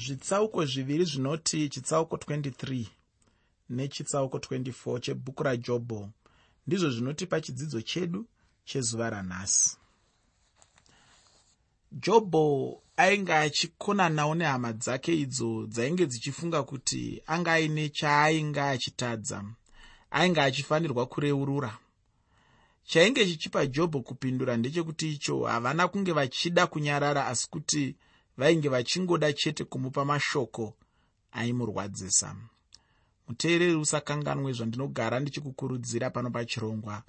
zvitsauko zviviri zvinoti chitsauko 23 nechitsauko 24 chebhuku rajobho ndizvo zvinotipa chidzidzo chedu chezuva ranhasi. Jobho ainge achikonanawo nehama dzake idzo dzainge dzichifunga kuti anga aine chaainge achitadza ainge achifanirwa kureurura. Chainge chichipa jobho kupindura ndechekuti icho havana kunge vachida kunyarara asi kuti vainge vachingoda chete kumupa mashoko aimurwadzisa. Muteereri usakanganwe zvandinogara ndichikukurudzira pano pachirongwa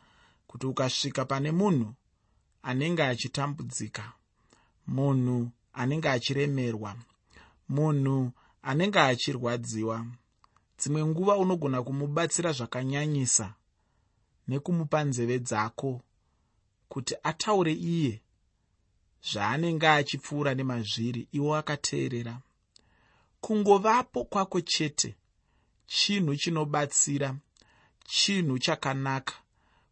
kuti ukasvika pane munhu anenge achitambudzika munhu anenge achiremerwa munhu anenge achirwadziwa dzimwe nguva unogona kumubatsira zvakanyanyisa nekumupa nzeve dzako kuti ataure iye zvaanenge achipfuura nemazviri iwo akateerera. Kungovapo kwako chete chinhu chinobatsira chinhu chakanaka.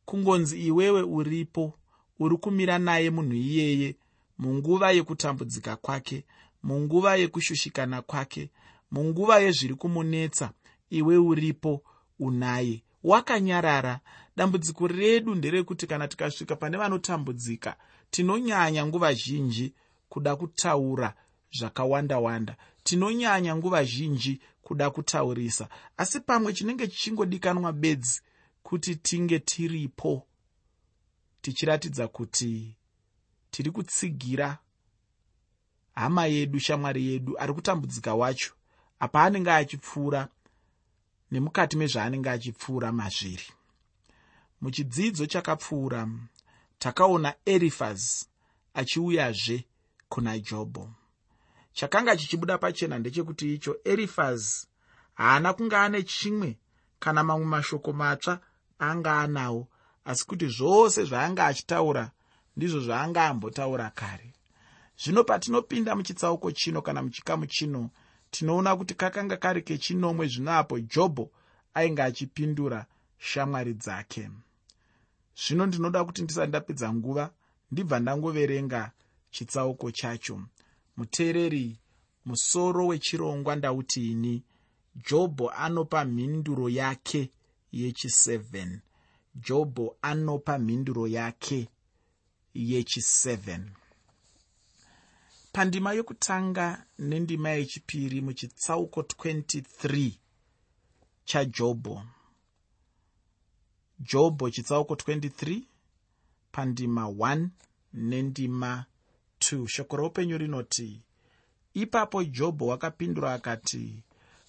Kungonzi iwewe uripo uri kumira naye munhu iyeye munguva yekutambudzika kwake munguva yekushushikana kwake munguva yezviri kumunetsa iwe uripo unaye. Wakanyarara dambudziko redu nderekuti kana tikasvika pane vanotambudzika tinonyanya nguva zhinji kuda kutaura zvakawanda wanda. Tinonyanya nguva zhinji kuda kutaurisa. Asi pamwe chinenge chichingodikanwa bedzi kuti tinge tiripo tichiratidza kuti tiri kutsigira hama yedu shamwari yedu ari kutambudzika wacho. Apa anenge achipfuura nemukati mezvaanenge achipfuura mazviri muchidzidzo chakapfuura takaona erifaz achiuyazve kuna jobho chakanga chichibuda pachena ndechekuti icho erifaz haana kunge ane chimwe kana mamwe mashoko matsva anga anawo asi kuti zvose zvaanga achitaura ndizvo zvaanga ambotaura kare. Zvino patinopinda muchitsauko chino kana muchikamu chino tinoona kuti kakanga kari kechinomwe zvino apo jobho ainge achipindura shamwari dzake zvino ndinoda kuti ndisati ndapedza nguva ndibva ndangoverenga chitsauko chacho. Muteereri musoro wechirongwa ndautiini jobho anopa mhinduro yake yechi7 jobho anopa mhinduro yake yechi7 pandima yokutanga nendima yechipiri muchitsauko 23 chajobho jobho chitsauko 23 pandima 1 nendima 2 shoko roupenyu rinoti ipapo jobho wakapindura akati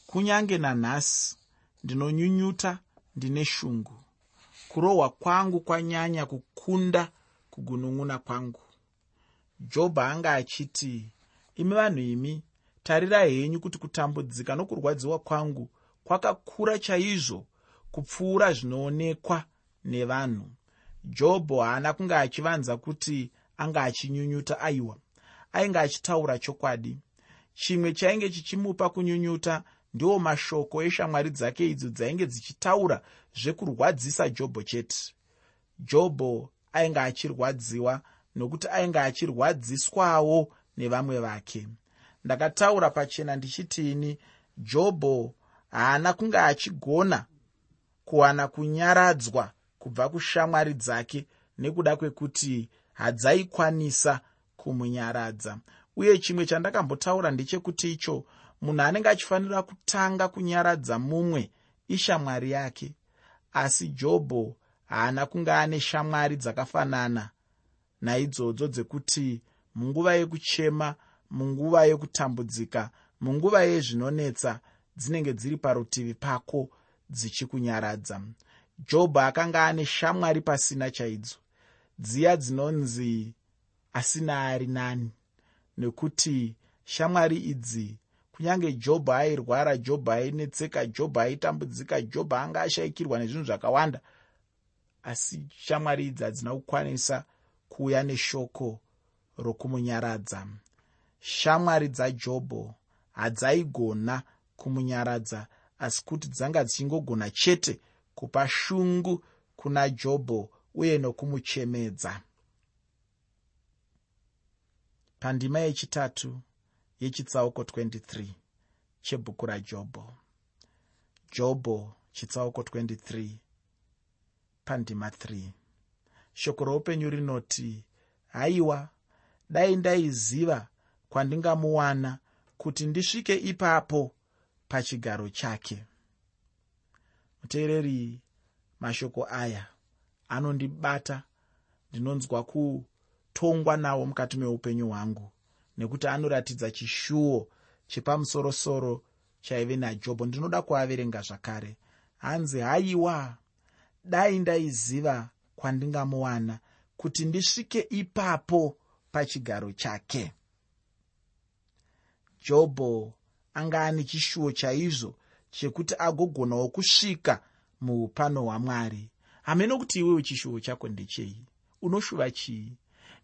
kunyange nanhasi ndinonyunyuta ndine shungu. Kurohwa kwangu kwanyanya kukunda kugunun'una kwangu jobho anga achiti imi vanhu imi tarirai henyu kuti kutambudzika nokurwadziwa kwangu kwakakura chaizvo kupfuura zvinoonekwa nevanhu. Jobho haana kunge achivanza kuti anga achinyunyuta aiwa ainge achitaura chokwadi. Chimwe chainge chichimupa kunyunyuta ndiwo mashoko eshamwari dzake idzo dzainge dzichitaura zvekurwadzisa jobho chete. Jobho ainge achirwadziwa nokuti ainge achirwadziswawo nevamwe vake. Ndakataura pachena ndichitini jobho haana kunge achigona kuwana kunyaradzwa kubva kushamwari dzake nekuda kwekuti hadzaikwanisa kumunyaradza uye chimwe chandakambotaura ndechekuti icho munhu anenge achifanira kutanga kunyaradza mumwe ishamwari yake. Asi jobho haana kunge ane shamwari dzakafanana naidzodzo dzekuti munguva yekuchema munguva yekutambudzika munguva yezvinonetsa dzinenge dziri parutivi pako dzichikunyaradza jobho akanga ane shamwari pasina chaidzo. Dziya dzinonzi asina ari nani nekuti shamwari idzi kunyange jobho airwara jobho ainetseka jobho aitambudzika jobho anga ashayikirwa nezvinhu zvakawanda asi shamwari idzi hadzina kukwanisa kuuya neshoko rokumunyaradza shamwari dzajobho hadzaigona kumunyaradza asi kuti dzanga dzichingogona chete kupa shungu kuna jobho uye nokumuchemedza. Pandima yechitatu yechitsauko 23 chebhuku rajobho jobho chitsauko 23 pandima 3 shoko roupenyu rinoti haiwa dai ndaiziva kwandingamuwana kuti ndisvike ipapo pachigaro chake. Muteereri mashoko aya anondibata ndinonzwa kutongwa nawo mukati meupenyu hwangu nekuti anoratidza chishuwo chepamusorosoro chaive najobho ndinoda kuaverenga zvakare. Hanzi haiwa dai ndaiziva kwandingamuwana kuti ndisvike ipapo pachigaro chake. Jobho anga ane chishuwo chaizvo chekuti agogonawo kusvika muupano hwamwari. Hamene kuti iwewo chishuwo chako ndechei? Unoshuva chii?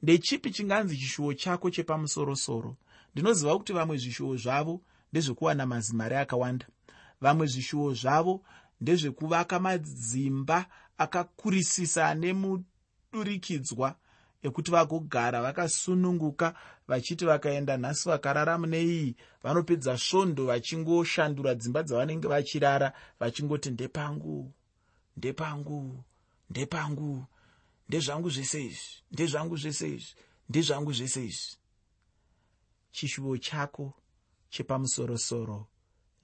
Ndechipi chinganzi chishuwo chako chepamusorosoro? Ndinoziva kuti vamwe zvishuwo zvavo ndezvekuwana mazimari akawanda. Vamwe zvishuwo zvavo ndezvekuvaka madzimba akakurisisa nemudurikidzwa ekuti vagogara vakasununguka vachiti vakaenda nhasi vakarara mune iyi vanopedza svondo vachingoshandura dzimba dzavanenge vachirara vachingoti ndepangu ndepangu ndepangu ndezvangu zvese izvi ndezvangu zvese izvi ndezvangu zvese izvi. Chishuvo chako chepamusorosoro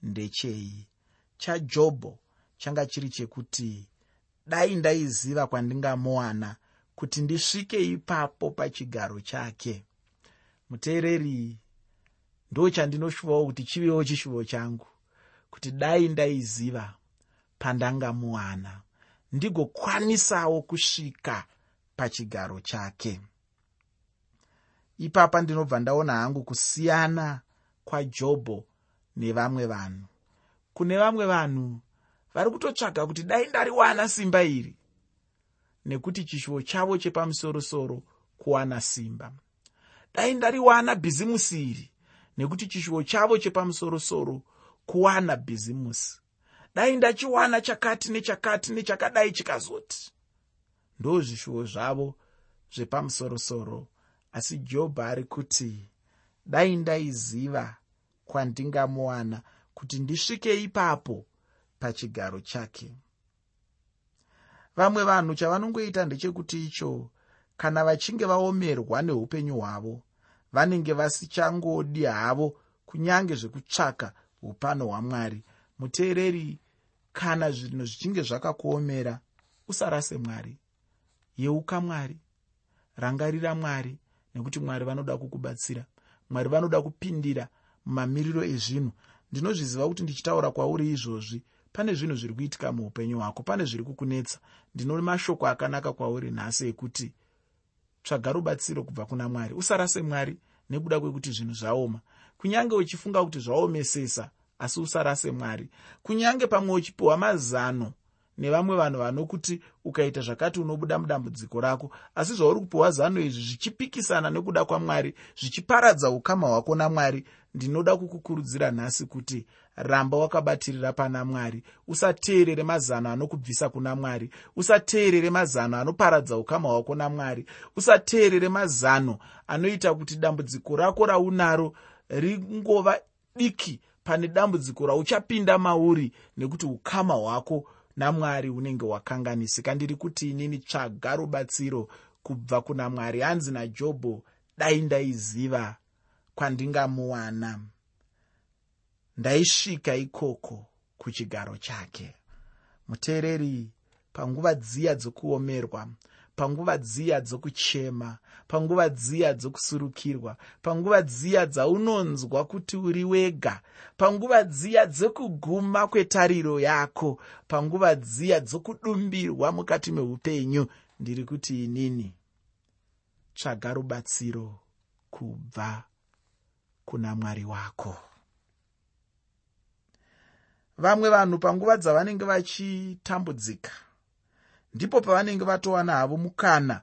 ndechei? Chajobho changa chiri chekuti dai ndaiziva kwandingamuwana kuti ndisvike ipapo pachigaro chake. Muteereri ndo chandinoshuvawo kuti chivewo chishuvo changu kuti dai ndaiziva pandangamuwana ndigokwanisawo kusvika pachigaro chake. Ipapa ndinobva ndaona hangu kusiyana kwajobho nevamwe vanhu. Kune vamwe vanhu vari kutotsvaga kuti dai ndariwana simba iri nekuti chishuvo chavo chepamusorosoro kuwana simba. Dai ndariwana bhizimusi iri nekuti chishuvo chavo chepamusorosoro kuwana bhizimusi. Dai ndachiwana chakati nechakati nechakadai chikazoti. Ndo zvishuvo zvavo zvepamusorosoro. Asi jobho ari kuti dai ndaiziva kwandingamuwana kuti ndisvike ipapo pachigaro chake vamwe vanhu chavanongoita ndechekuti icho kana vachinge vaomerwa neupenyu hwavo vanenge vasichangodi havo kunyange zvekutsvaka upano hwamwari. Muteereri kana zvinhu zvichinge zvakakuomera usarase mwari. Yeuka mwari. Rangarira mwari nekuti mwari vanoda kukubatsira. Mwari vanoda kupindira mumamiriro ezvinhu. Ndinozviziva kuti ndichitaura kwauri izvozvi pane zvinhu zviri kuitika muupenyu hwako pane zviri kukunetsa. Ndino mashoko akanaka kwauri nhasi ekuti tsvaga rubatsiro kubva kuna mwari. Usarase mwari nekuda kwekuti zvinhu zvaoma. Kunyange uchifunga kuti zvaomesesa asi usarase mwari kunyange pamwe uchipiwa mazano nevamwe vanhu vanokuti ukaita zvakati unobuda mudambudziko rako. Asi zvauri kupiwa zano izvi zvichipikisana nekuda kwamwari zvichiparadza ukama hwako namwari. Ndinoda kukukurudzira nhasi kuti ramba wakabatirira pana mwari. Usateerere mazano anokubvisa kuna mwari. Usateerere mazano anoparadza ukama hwako namwari. Usateerere mazano anoita kuti dambudziko rako raunaro ringova diki pane dambudziko rauchapinda mauri nekuti ukama hwako namwari unenge wakanganisika. Ndiri kuti inini tsvaga rubatsiro kubva kuna mwari. Hanzi najobho dai ndaiziva kwandingamuwana. Ndaisvika ikoko kuchigaro chake. Muteereri panguva dziya dzokuomerwa panguva dziya dzokuchema panguva dziya dzokusurukirwa panguva dziya dzaunonzwa kuti uri wega panguva dziya dzekuguma kwetariro yako panguva dziya dzokudumbirwa mukati meupenyu ndiri kuti inini. Tsvaga rubatsiro kubva kuna mwari wako. Vamwe vanhu panguva dzavanenge vachitambudzika ndipo pavanenge vatowana havo mukana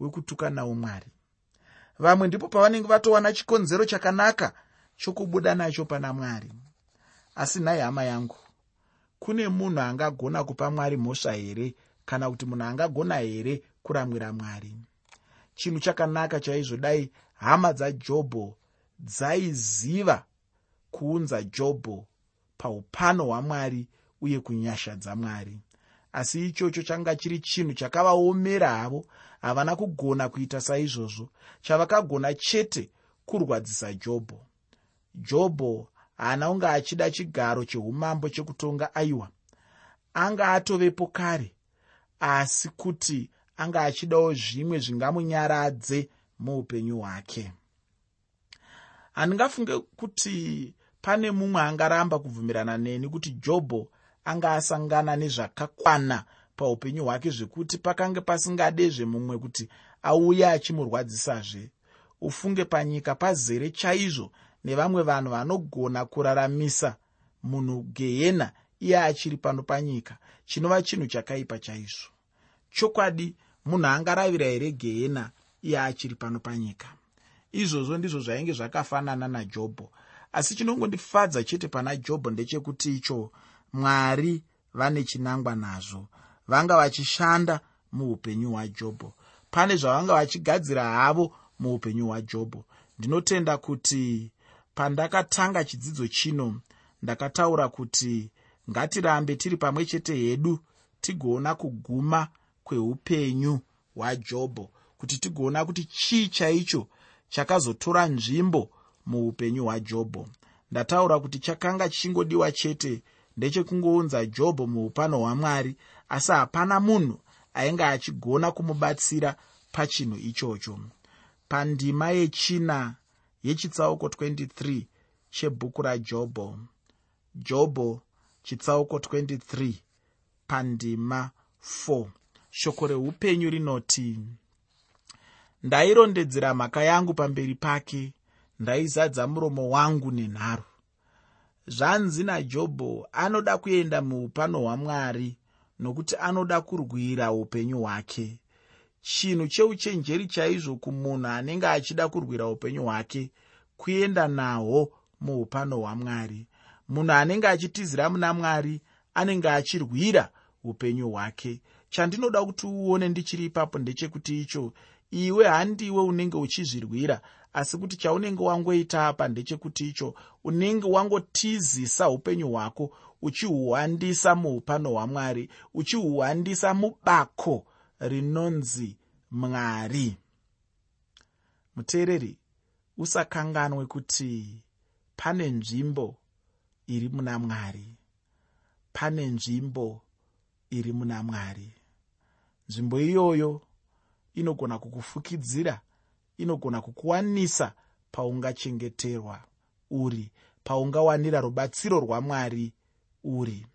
wekutukanawo mwari vamwe ndipo pavanenge vatowana chikonzero chakanaka chokubuda nacho pana mwari. Asi nhai hama yangu kune munhu angagona kupa mwari mhosva here kana kuti munhu angagona here kuramwira mwari? Chinhu chakanaka chaizvo dai hama dzajobho dzaiziva kuunza jobho paupano hwamwari uye kunyasha dzamwari asi ichocho changa chiri chinhu chakavaomera havo havana kugona kuita saizvozvo chavakagona chete kurwadzisa jobho. Jobho haana kunge achida chigaro cheumambo chekutonga aiwa. Anga atovepo kare asi kuti anga achidawo zvimwe zvingamunyaradze muupenyu hwake. Handingafunge kuti pane mumwe angaramba kubvumirana neni kuti jobho anga asangana nezvakakwana paupenyu hwake zvekuti pakange pasingadezve mumwe kuti auye achimurwadzisazve. Ufunge panyika pazere chaizvo nevamwe vanhu vanogona kuraramisa munhu gehena iye achiri pano panyika. Chinova chinhu chakaipa chaizvo. Chokwadi munhu angaravira here gehena iye achiri pano panyika? Izvozvo ndizvo zvainge zvakafanana najobho. Asi chinongondifadza chete pana jobho ndechekuti icho mwari vane chinangwa nazvo. Vanga vachishanda muupenyu hwajobho. Pane zvavanga vachigadzira havo muupenyu hwajobho. Ndinotenda kuti pandakatanga chidzidzo chino ndakataura kuti ngatirambe tiri pamwe chete hedu tigoona kuguma kweupenyu hwajobho kuti tigoona kuti chii chaicho chakazotora nzvimbo muupenyu hwajobho. Ndataura kuti chakanga chichingodiwa chete ndechekungounza jobho muupano hwamwari asi hapana munhu ainge achigona kumubatsira pachinhu ichocho. Pandima yechina yechitsauko 23 chebhuku rajobho jobho chitsauko 23 pandima 4 shoko reupenyu rinoti ndairondedzera mhaka yangu pamberi pake ndaizadza muromo wangu nenharo zvanzi najobho anoda kuenda muupano hwamwari nokuti anoda kurwira upenyu hwake. Chinhu cheuchenjeri chaizvo kumunhu anenge achida kurwira upenyu hwake kuenda nahwo muupano hwamwari. Munhu anenge achitizira muna mwari anenge achirwira upenyu hwake. Chandinoda kuti uone ndichiri ipapo ndechekuti icho iwe handiwe unenge uchizvirwira asi kuti chaunenge wangoita apa ndechekuti icho unenge wangotizisa upenyu hwako uchihuwandisa muupano hwamwari uchihuwandisa mubako rinonzi mwari. Muteereri usakanganwe kuti pane nzvimbo iri muna mwari. Pane nzvimbo iri muna mwari. Nzvimbo iyoyo inogona kukufukidzira inogona kukuwanisa paungachengeterwa uri paungawanira rubatsiro rwamwari uri.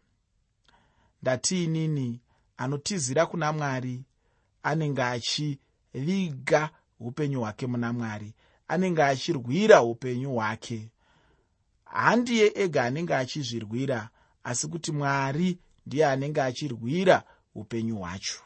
Ndatiinini anotizira kuna mwari anenge achiviga upenyu hwake muna mwari anenge achirwira upenyu hwake. Handiye ega anenge achizvirwira asi kuti mwari ndiye anenge achirwira upenyu hwacho.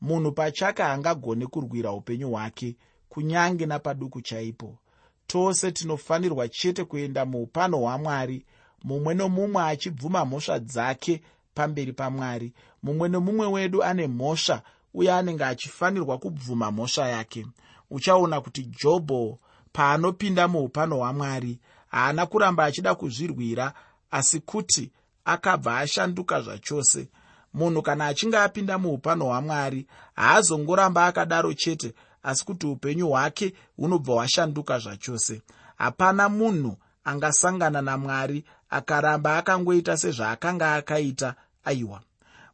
Munhu pachake haangagone kurwira upenyu hwake kunyange napaduku chaipo. Tose tinofanirwa chete kuenda muupano hwamwari mumwe nomumwe achibvuma mhosva dzake pamberi pamwari mumwe nomumwe wedu ane mhosva uye anenge achifanirwa kubvuma mhosva yake. Uchaona kuti jobho paanopinda muupano hwamwari haana kuramba achida kuzvirwira asi kuti akabva ashanduka zvachose. Munhu kana achinge apinda muupano hwamwari haazongoramba akadaro chete asi kuti upenyu hwake hunobva hwashanduka zvachose. Hapana munhu angasangana namwari akaramba akangoita sezvaakanga akaita aiwa.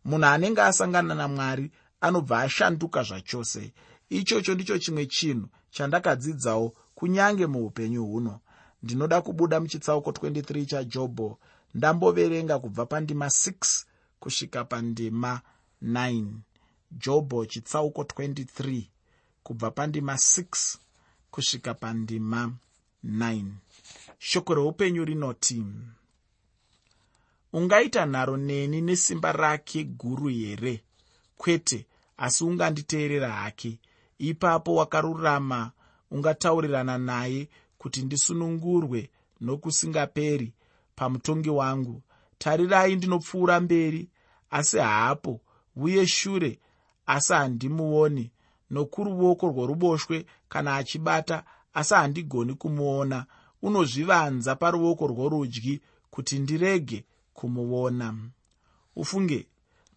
Munhu anenge asangana namwari anobva ashanduka zvachose. Ichocho ndicho chimwe chinhu chandakadzidzawo kunyange muupenyu huno. Ndinoda kubuda muchitsauko 23 chajobho ndamboverenga kubva pandima 6 kusvika pandima 9 jobho chitsauko 23 kubva pandima 6 kusvika pandima 9 shoko reupenyu rinoti ungaita nharo neni nesimba rake guru here? Kwete asi unganditeerera hake. Ipapo wakarurama ungataurirana naye kuti ndisunungurwe nokusingaperi pamutongi wangu. Tarirai ndinopfuura mberi asi haapo. Uye shure asi handimuoni nokuruoko rworuboshwe kana achibata asi handigoni kumuona. Unozvivanza paruoko rworudyi kuti ndirege kumuona. Ufunge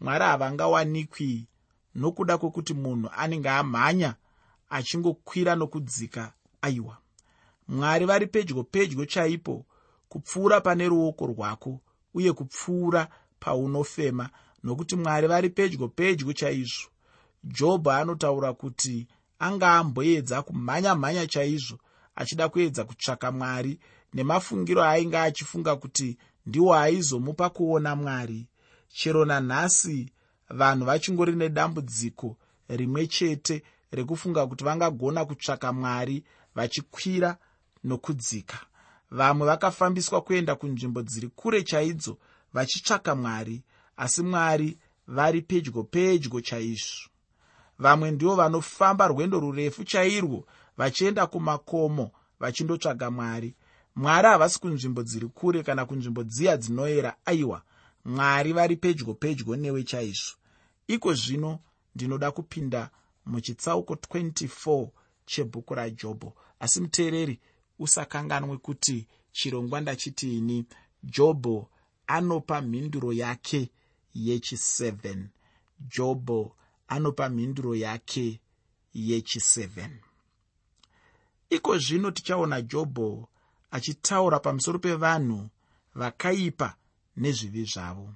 mwari havangawanikwi nokuda kwekuti munhu anenge amhanya achingokwira nokudzika aiwa. Mwari vari pedyo pedyo chaipo kupfuura pane ruoko rwako uye kupfuura paunofema nokuti mwari vari pedyo pedyo chaizvo jobho anotaura kuti anga amboedza kumhanya mhanya chaizvo achida kuedza kutsvaka mwari nemafungiro ainge achifunga kuti ndiwo aizomupa kuona mwari. Chero nanhasi vanhu vachingori nedambudziko rimwe chete rekufunga kuti vangagona kutsvaka mwari vachikwira nokudzika. Vamwe vakafambiswa kuenda kunzvimbo dziri kure chaidzo vachitsvaka mwari asi mwari vari pedyo pedyo chaizvo vamwe ndivo vanofamba rwendo rurefu chairwo vachienda kumakomo vachindotsvaga mwari. Mwari havasi kunzvimbo dziri kure kana kunzvimbo dziya dzinoyera. Aiwa mwari vari pedyo pedyo newe chaizvo. Iko zvino ndinoda kupinda muchitsauko 24 chebhuku rajobho. Asi muteereri usakanganwe kuti chirongwa ndachitiini jobho anopa mhinduro yake yechi7 jobho anopa mhinduro yake yechi7 iko zvino tichaona jobho achitaura pamusoro pevanhu vakaipa nezvivi zvavo.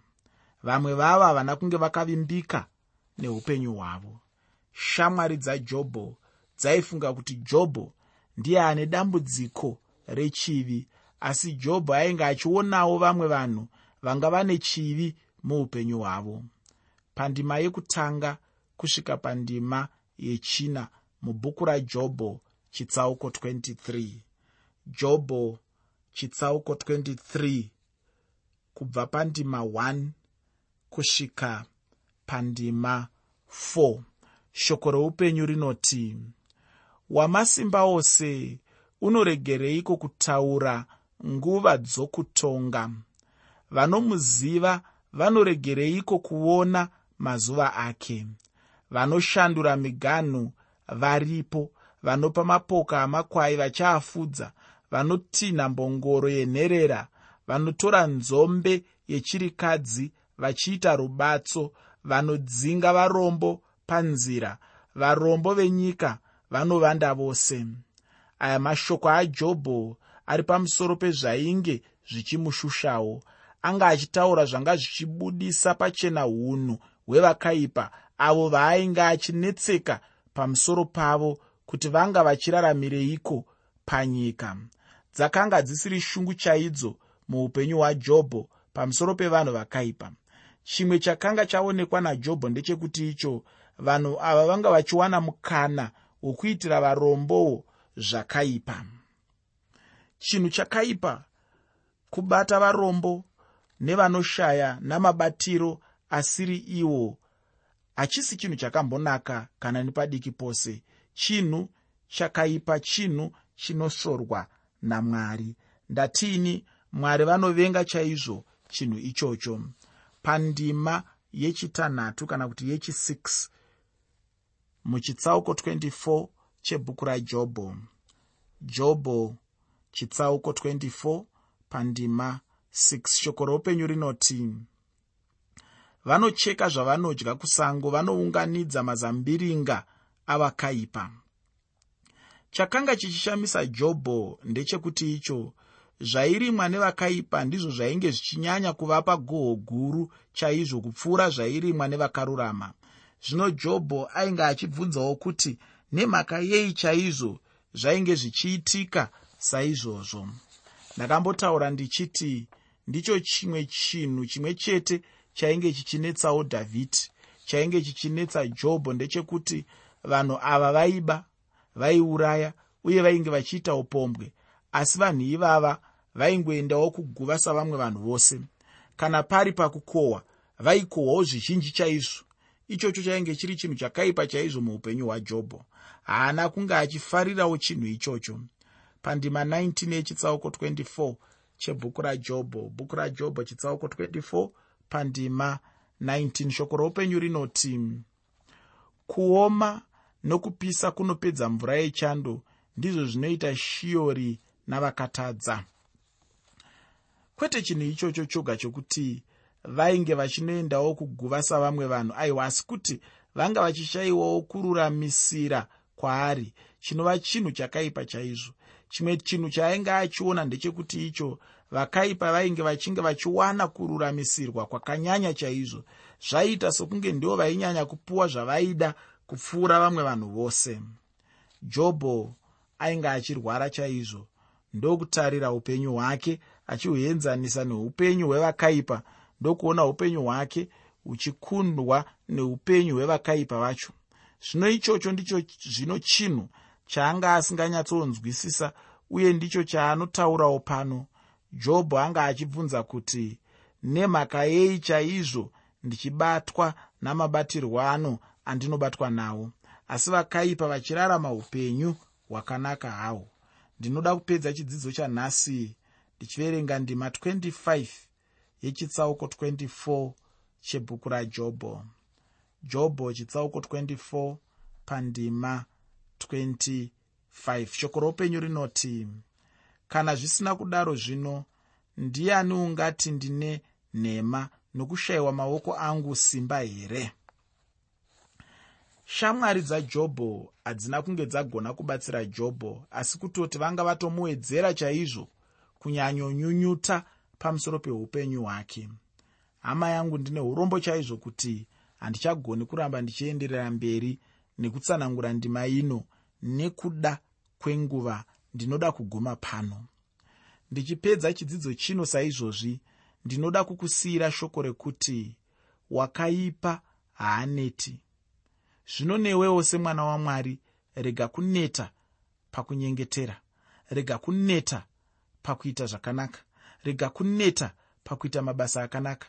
Vamwe vavo havana kunge vakavimbika neupenyu hwavo. Shamwari dzajobho dzaifunga kuti jobho ndiye ane dambudziko rechivi asi jobho ainge achionawo vamwe vanhu vanga vane chivi muupenyu hwavo. Pandima yekutanga kusvika pandima yechina mubhuku rajobho chitsauko 23 jobho chitsauko 23 kubva pandima 1 kusvika pandima 4 shoko reupenyu rinoti wamasimba ose unoregereiko kutaura nguva dzokutonga. Vanomuziva vanoregereiko kuona mazuva ake vanoshandura miganhu varipo vanopa mapoka amakwai vachiafudza vanotinha mbongoro yenherera vanotora nzombe yechirikadzi vachiita rubatso vanodzinga varombo panzira varombo venyika vanovanda vose. Aya mashoko ajobho ari pamusoro pezvainge zvichimushushawo anga achitaura zvanga zvichibudisa pachena unhu hwevakaipa avo vaainge achinetseka pamusoro pavo kuti vanga vachiraramireiko panyika. Dzakanga dzisiri shungu chaidzo muupenyu hwajobho pamusoro pevanhu vakaipa. Chimwe chakanga chaonekwa najobho ndechekuti icho vanhu ava vanga vachiwana mukana wokuitira varombowo zvakaipa. Chinhu chakaipa kubata varombo nevanoshaya namabatiro asiri iwo hachisi chinhu chakambonaka kana nepadiki pose. Chinhu chakaipa chinhu chinosorwa namwari. Ndatiini mwari vanovenga chaizvo chinhu ichocho. Pandima yechitanhatu kana kuti yechi6 muchitsauko 24 chebhuku rajobho. Jobho chitsauko 24 pandima 6 shoko roupenyu rinoti vanocheka zvavanodya kusango vanounganidza mazambiringa avakaipa. Chakanga chichishamisa jobho ndechekuti icho zvairimwa nevakaipa ndizvo zvainge zvichinyanya kuvapa goho guru chaizvo kupfuura zvairimwa nevakarurama. Zvino jobho ainge achibvunzawo kuti nemhaka yei chaizvo zvainge zvichiitika saizvozvo. Ndakambotaura ndichiti ndicho chimwe chinhu chimwe chete chainge chichinetsawo dhavhidhi chainge chichinetsa jobho ndechekuti vanhu ava vaiba vaiuraya uye vainge vachiita upombwe. Asi vanhu ivava vaingoendawo kuguva savamwe vanhu vose. Kana pari pakukohwa vaikohwawo zvizhinji chaizvo. Ichocho chainge chiri chinhu chakaipa chaizvo muupenyu hwajobho haana kunge achifarirawo chinhu ichocho. Pandima 19 yechitsauko 24 chebhuku rajobho bhuku rajobho chitsauko 24 pandima 19 shoko roupenyu rinoti kuoma nokupisa kunopedza mvura yechando ndizvo zvinoita shiori navakatadza. Kwete chinhu ichocho choga chokuti vainge vachinoendawo kuguva savamwe vanhu. Aiwa asi kuti vanga vachishayiwawo kururamisira kwaari chinova chinhu chakaipa chaizvo. Chimwe chinhu chaainge achiona ndechekuti icho vakaipa vainge vachinge vachiwana kururamisirwa kwakanyanya chaizvo zvaiita sokunge ndivo vainyanya kupuwa zvavaida kupfuura vamwe vanhu vose. Jobho ainge achirwara chaizvo ndokutarira upenyu hwake achihuenzanisa neupenyu hwevakaipa ndokuona upenyu hwake huchikundwa neupenyu hwevakaipa vacho. Zvino ichocho ndicho zvino chinhu chaanga asinganyatsonzwisisa uye ndicho chaanotaurawo pano jobho anga achibvunza kuti nemhaka yei chaizvo ndichibatwa namabatirwo ano andinobatwa nawo? Asi vakaipa vachirarama upenyu hwakanaka hawo. Ndinoda kupedza chidzidzo chanhasi ndichiverenga ndima 25 yechitsauko 24 chebhuku rajobho. Jobho chitsauko 24 pandima 25 shoko roupenyu rinoti kana zvisina kudaro zvino ndiani ungati ndine nhema nokushayiwa maoko angu simba here? Shamwari dzajobho hadzina kunge dzagona kubatsira jobho asi kutoti vanga vatomuwedzera chaizvo kunyanyonyunyuta pamusoro peupenyu hwake. Hama yangu ndine urombo chaizvo kuti handichagoni kuramba ndichienderera mberi nekutsanangura ndima ino nekuda kwenguva ndinoda kuguma pano. Ndichipedza chidzidzo chino saizvozvi ndinoda kukusiyira shoko rekuti wakaipa haaneti. Zvino newewo semwana wamwari rega kuneta pakunyengetera rega kuneta pakuita zvakanaka rega kuneta pakuita mabasa akanaka